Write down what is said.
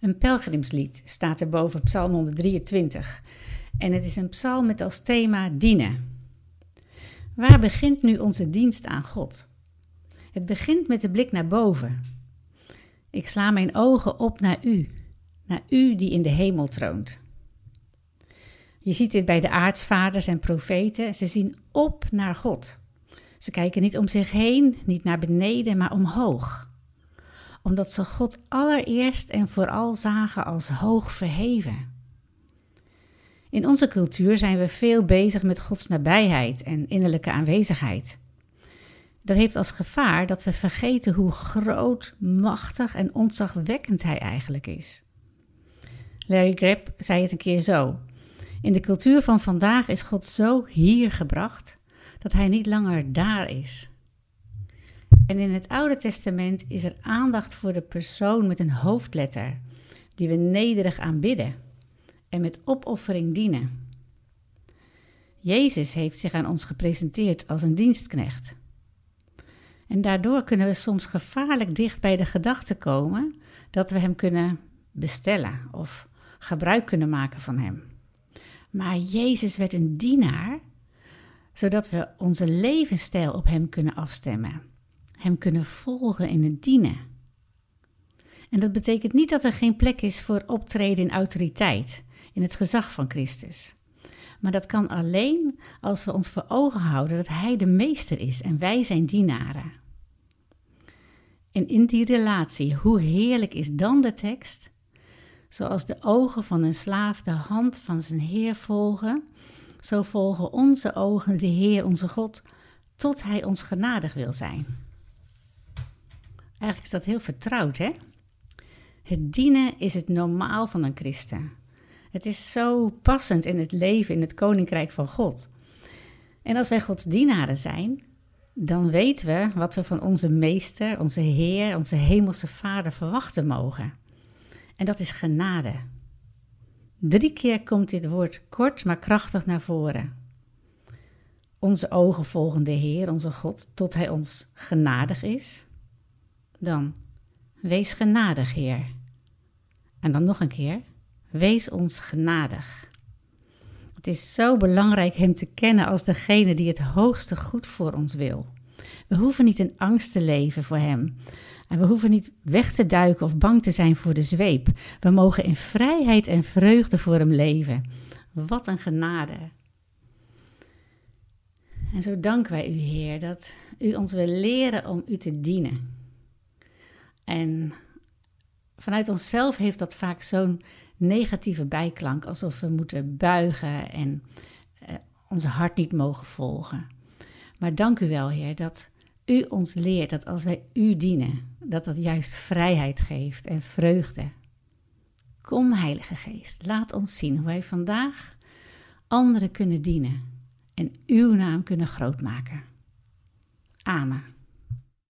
Een pelgrimslied staat er boven Psalm 123. En het is een psalm met als thema dienen. Waar begint nu onze dienst aan God? Het begint met de blik naar boven. Ik sla mijn ogen op naar U, naar U die in de hemel troont. Je ziet dit bij de aartsvaders en profeten. Ze zien op naar God. Ze kijken niet om zich heen, niet naar beneden, maar omhoog omdat ze God allereerst en vooral zagen als hoog verheven. In onze cultuur zijn we veel bezig met Gods nabijheid en innerlijke aanwezigheid. Dat heeft als gevaar dat we vergeten hoe groot, machtig en ontzagwekkend Hij eigenlijk is. Larry Greb zei het een keer zo. In de cultuur van vandaag is God zo hier gebracht dat Hij niet langer daar is. En in het Oude Testament is er aandacht voor de persoon met een hoofdletter, die we nederig aanbidden en met opoffering dienen. Jezus heeft zich aan ons gepresenteerd als een dienstknecht. En daardoor kunnen we soms gevaarlijk dicht bij de gedachte komen dat we hem kunnen bestellen of gebruik kunnen maken van hem. Maar Jezus werd een dienaar, zodat we onze levensstijl op hem kunnen afstemmen hem kunnen volgen in het dienen. En dat betekent niet dat er geen plek is voor optreden in autoriteit, in het gezag van Christus. Maar dat kan alleen als we ons voor ogen houden dat Hij de meester is en wij zijn dienaren. En in die relatie, hoe heerlijk is dan de tekst? Zoals de ogen van een slaaf de hand van zijn Heer volgen, zo volgen onze ogen de Heer, onze God, tot Hij ons genadig wil zijn. Eigenlijk is dat heel vertrouwd, hè? Het dienen is het normaal van een christen. Het is zo passend in het leven in het koninkrijk van God. En als wij Gods dienaren zijn, dan weten we wat we van onze meester, onze Heer, onze hemelse Vader verwachten mogen. En dat is genade. Drie keer komt dit woord kort maar krachtig naar voren. Onze ogen volgen de Heer, onze God, tot Hij ons genadig is. Dan, wees genadig, Heer. En dan nog een keer, wees ons genadig. Het is zo belangrijk Hem te kennen als degene die het hoogste goed voor ons wil. We hoeven niet in angst te leven voor Hem. En we hoeven niet weg te duiken of bang te zijn voor de zweep. We mogen in vrijheid en vreugde voor Hem leven. Wat een genade. En zo danken wij U, Heer, dat U ons wil leren om U te dienen. En vanuit onszelf heeft dat vaak zo'n negatieve bijklank, alsof we moeten buigen en uh, onze hart niet mogen volgen. Maar dank u wel, Heer, dat u ons leert dat als wij u dienen, dat dat juist vrijheid geeft en vreugde. Kom, Heilige Geest, laat ons zien hoe wij vandaag anderen kunnen dienen en uw naam kunnen grootmaken. Amen.